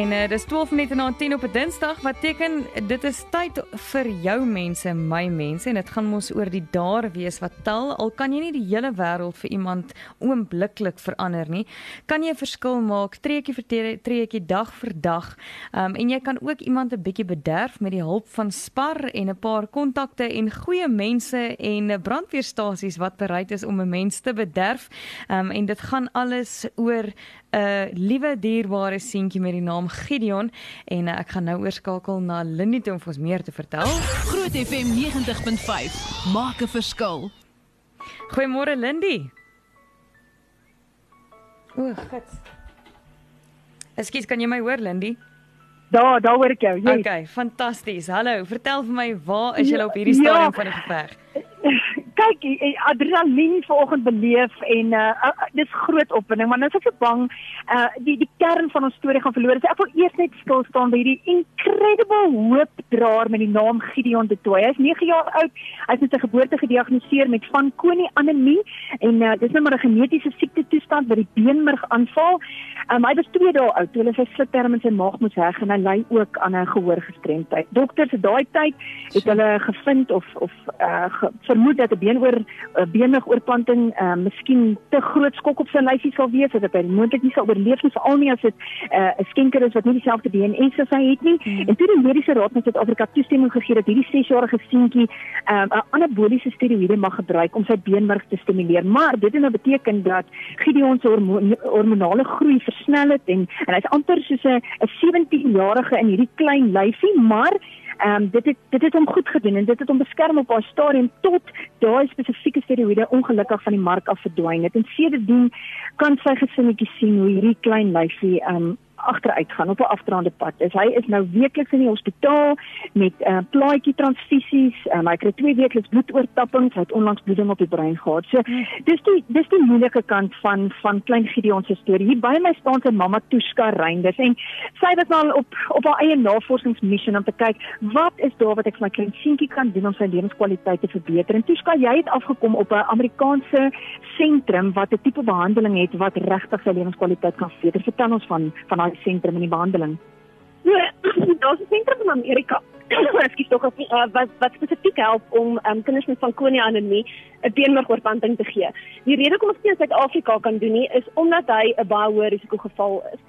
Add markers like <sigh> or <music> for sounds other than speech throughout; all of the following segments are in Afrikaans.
En uh, dis 12 minute na 10 op 'n Dinsdag wat teken dit is tyd vir jou mense, my mense en dit gaan mos oor die daar wees wat tel. Al kan jy nie die hele wêreld vir iemand oombliklik verander nie, kan jy 'n verskil maak treetjie vir treetjie dag vir dag. Um, en jy kan ook iemand 'n bietjie bederf met die hulp van Spar en 'n paar kontakte en goeie mense en brandweerstasies wat bereid is om 'n mens te bederf. Um, en dit gaan alles oor 'n uh, liewe dierbare seentjie met die naam Gideon en uh, ek gaan nou oorskakel na Lindy om vir ons meer te vertel. Groot FM 90.5 maak 'n verskil. Goeiemôre Lindy. O, gits. Ekskuus, kan jy my hoor Lindy? Daar, daar hoor ek jou. Yes. Okay, fantasties. Hallo, vertel vir my, waar is jy op hierdie ja. stadium ja, van die geveg? <laughs> kyk, adrenalien vanoggend beleef en uh, uh, dis groot opwinding, maar nou is ek so bang uh die die kern van ons storie gaan verloor. So ek wil eers net stil staan by hierdie incredible hoopdraer met die naam Gideon de Tooy. Hy's 9 jaar oud. Hy's met sy geboorte gediagnoseer met Fanconi anemie en uh, dis nou maar 'n genetiese siekte toestand wat die beenmerg aanval. Um, hy was 2 dae oud toe hulle sy slitterm in sy maag moes heg en hy ly ook aan 'n gehoorgestremdheid. Dokters het daai tyd het hulle gevind of of uh ge, vermoed dat 'n beenoor uh, beenigoorplanting uh, miskien te groot skok op sy lyfie sal wees dat hy moontlik nie sal oorleef nie veral nie as dit 'n uh, skenker is wat nie dieselfde DNA as hy het nie. Hmm. En toe die mediese raad van Suid-Afrika toestemming gegee dat hierdie 6-jarige seentjie 'n um, anaboliese steroïde mag gebruik om sy beenmerg te stimuleer. Maar dit het nou beteken dat Gideon se hormonale groei versnel het en en hy's amper soos 'n 'n 17-jarige in hierdie klein lyfie, maar Ehm um, dit het dit het hom goed gedoen en dit het hom beskerm op haar stadium tot daai spesifieke steroïde ongelukkig van die mark af verdwyn het. En sedertdien kan sy gesinnetjie sien hoe hierdie klein lyfie ehm um, agteruit gaan op 'n afdraande pad. Is hy is nou weekliks in die hospitaal met 'n uh, eh, plaatjie transfusies. Um, hy kry twee weekliks bloedoortappings. Hy het onlangs bloeding op die brein gehad. So dis die dis die moeilike kant van van klein Gideon se storie. Hier by my staan sy mamma Tuska Reinders en sy was nou op op haar eie navorsingsmissie om te kyk wat is daar wat ek vir my klein seentjie kan doen om sy lewenskwaliteit te verbeter. En Tuska, jy het afgekom op 'n Amerikaanse sentrum wat 'n tipe behandeling het wat regtig sy lewenskwaliteit kan verbeter. Vertel ons van van daai sentrum in die behandeling? Ja, <clears throat> daar's 'n sentrum in Amerika. <clears throat> Ek skiet tog uh, wat wat spesifiek help om um, kinders met Fanconi anemie 'n beenmergoorplanting te gee. Die rede hoekom ons dit in Suid-Afrika kan doen nie is omdat hy 'n baie hoë risiko geval is.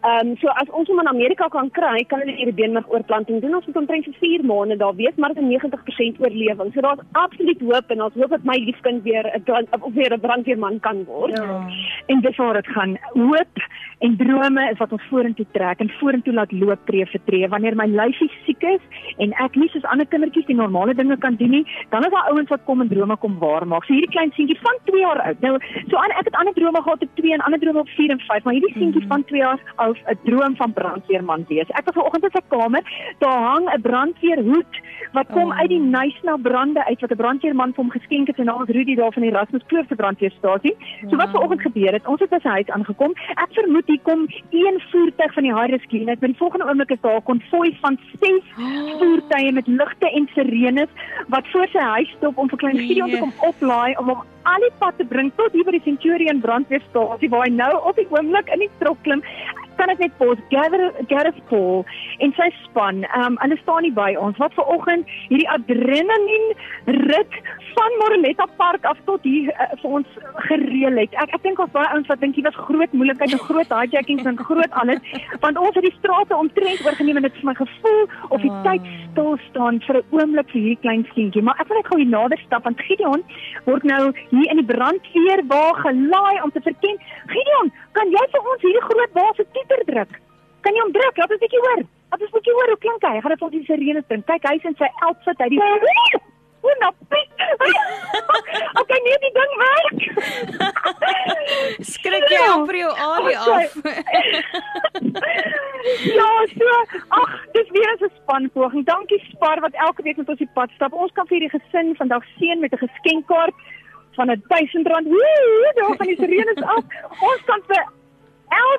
Ehm um, so as ons hom in Amerika kan kry, kan hulle hierdie beenmergoorplanting doen. Ons moet omtrent vir 4 maande daar wees, maar dit is 90% oorlewing. So daar's absoluut hoop en ons hoop dat my liefkind weer 'n of weer 'n brandweerman kan word. Ja. En dis waar dit gaan. Hoop en drome is wat ons vorentoe trek en vorentoe laat loop tree vir tree. Wanneer my lyfie siek is en ek nie soos ander kindertjies die normale dinge kan doen nie, dan is daar ouens wat kom en drome kom waarmaak. So hierdie klein seentjie van 2 jaar oud. Nou, so aan ek het ander drome gehad op 2 en ander drome op 4 en 5, maar hierdie seentjie mm -hmm. van 2 jaar oud 'n droom van brandweerman wees. Ek was vanoggend in sy kamer, daar hang 'n brandweerhoed wat kom oh. uit die Nysna brande uit wat 'n brandweerman vir hom geskenk het en naam is Rudy daar van die Erasmus Kloof se brandweerstasie. So wat vanoggend gebeur het, ons het by sy huis aangekom. Ek vermoed hier kom een voertuig van die High Rescue net, maar die volgende oomblik is daar 'n konvoi van 6 <gasps> oh. voertuie met ligte en sirenes wat voor sy huis stop om vir klein Gideon nee. te kom oplaai om hom al die pad te bring tot hier by die Centurion brandweerstasie waar hy nou op die oomblik in die trok klim kan ek net pos gather Gareth Paul en sy span. Ehm um, hulle staan nie by ons. Wat ver oggend hierdie adrenalien rit van Moreletta Park af tot hier uh, vir ons gereël het. Ek ek dink ons baie ouens wat dink dit was groot moeilikheid en groot hijackings en groot alles want ons het die strate omtrent oorgeneem en dit is my gevoel of die tyd stil staan vir 'n oomblik vir hierdie klein seentjie. Maar ek wil net gou hier nader stap want Gideon word nou hier in die brandweer waar gelaai om te verken. Gideon, kan jy vir ons hierdie groot baas se toeter druk? Kan jy hom druk? Laat ons bietjie hoor. Laat ons bietjie hoor hoe klink hy. Gaan dit vir ons die sirene bring. Kyk, hy's in sy outfit uit die <laughs> Hoe nou piek? <laughs> Okay, nee, die ding werk. <laughs> Skrik jy op vir jou alie af? ja, so. Ag, dis weer 'n spanpoging. Dankie Spar wat elke week met ons die pad stap. Ons kan vir die gesin vandag seën met 'n geskenkkaart van 'n 1000 rand. Woe, daar van die sirenes af. Ons kan vir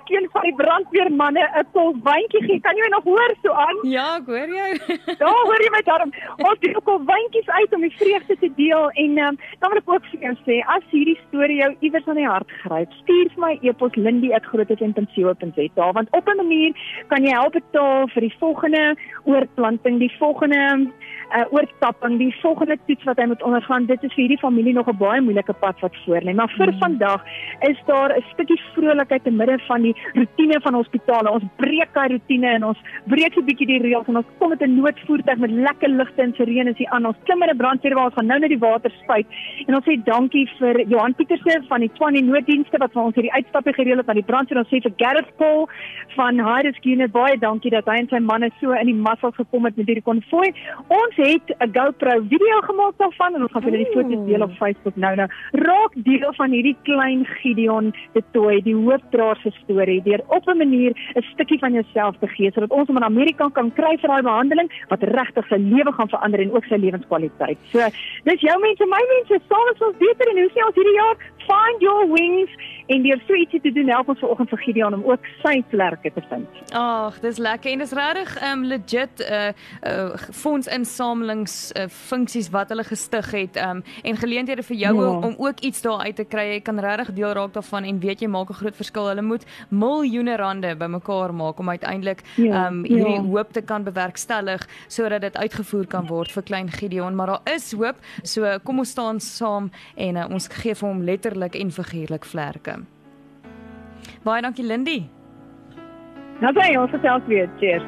elkeen van die brandweermanne 'n kol wyntjie gee. Kan jy my nog hoor so aan? Ja, ek hoor jou. <laughs> Daar hoor jy my daarom. Ons doen ook al wyntjies uit om die vreugde te deel en um, dan wil ek ook vir jou sê as hierdie storie jou iewers aan die hart gryp, stuur vir my e-pos lindy@grootefintensio.za want op 'n manier kan jy help betaal vir die volgende oorplanting, die volgende uh, oorstapping, die volgende toets wat hy moet ondergaan. Dit is vir hierdie familie nog 'n baie moeilike pad wat voor lê. Maar vir mm. vandag is daar 'n stukkie vrolikheid te midde van die rotine van hospitale. Ons breek daai rotine en ons breek 'n bietjie die reëls en ons kom met 'n noodvoertuig met lekker ligte en sirenes hier aan. Ons klim in 'n brandweer waar ons gaan nou net die water spuit. En ons sê dankie vir Johan Pieterse van die Tshwane nooddienste wat vir ons hierdie uitstappe gereël het aan die brandweer. Ons sê vir Gareth Paul van Highest Unit baie dankie dat hy en sy manne so in die massa gekom het met hierdie konvooi. Ons het 'n GoPro video gemaak daarvan en ons gaan julle die foto's deel op Facebook nou nou. Raak deel van hierdie klein Gideon de Tooi, die hoofdraer se storie deur op 'n manier 'n stukkie van jouself te gee sodat ons hom in Amerika kan kry vir daai behandeling wat regtig sy lewe gaan verander en ook sy lewenskwaliteit. So, dis jou mense, my mense, saam is ons beter en hoe sien ons hierdie jaar find your wings en deur so ietsie te doen help ons vanoggend vir Gideon om ook sy vlerke te vind. Ag, dis lekker en dis regtig um legit 'n uh, uh, fondsinsamelings uh, funksies wat hulle gestig het um en geleenthede vir jou ja. om ook iets daar uit te kry. Jy kan regtig deel raak daarvan en weet jy maak 'n groot verskil. Hulle moet miljoene rande bymekaar maak om uiteindelik ja. um hierdie ja. hoop te kan bewerkstellig sodat dit uitgevoer kan word vir klein Gideon, maar daar is hoop. So kom ons staan saam en uh, ons gee vir hom letterlik en figuurlik vlerke. Baie dankie Lindy. Nou sien ons self weer. Cheers.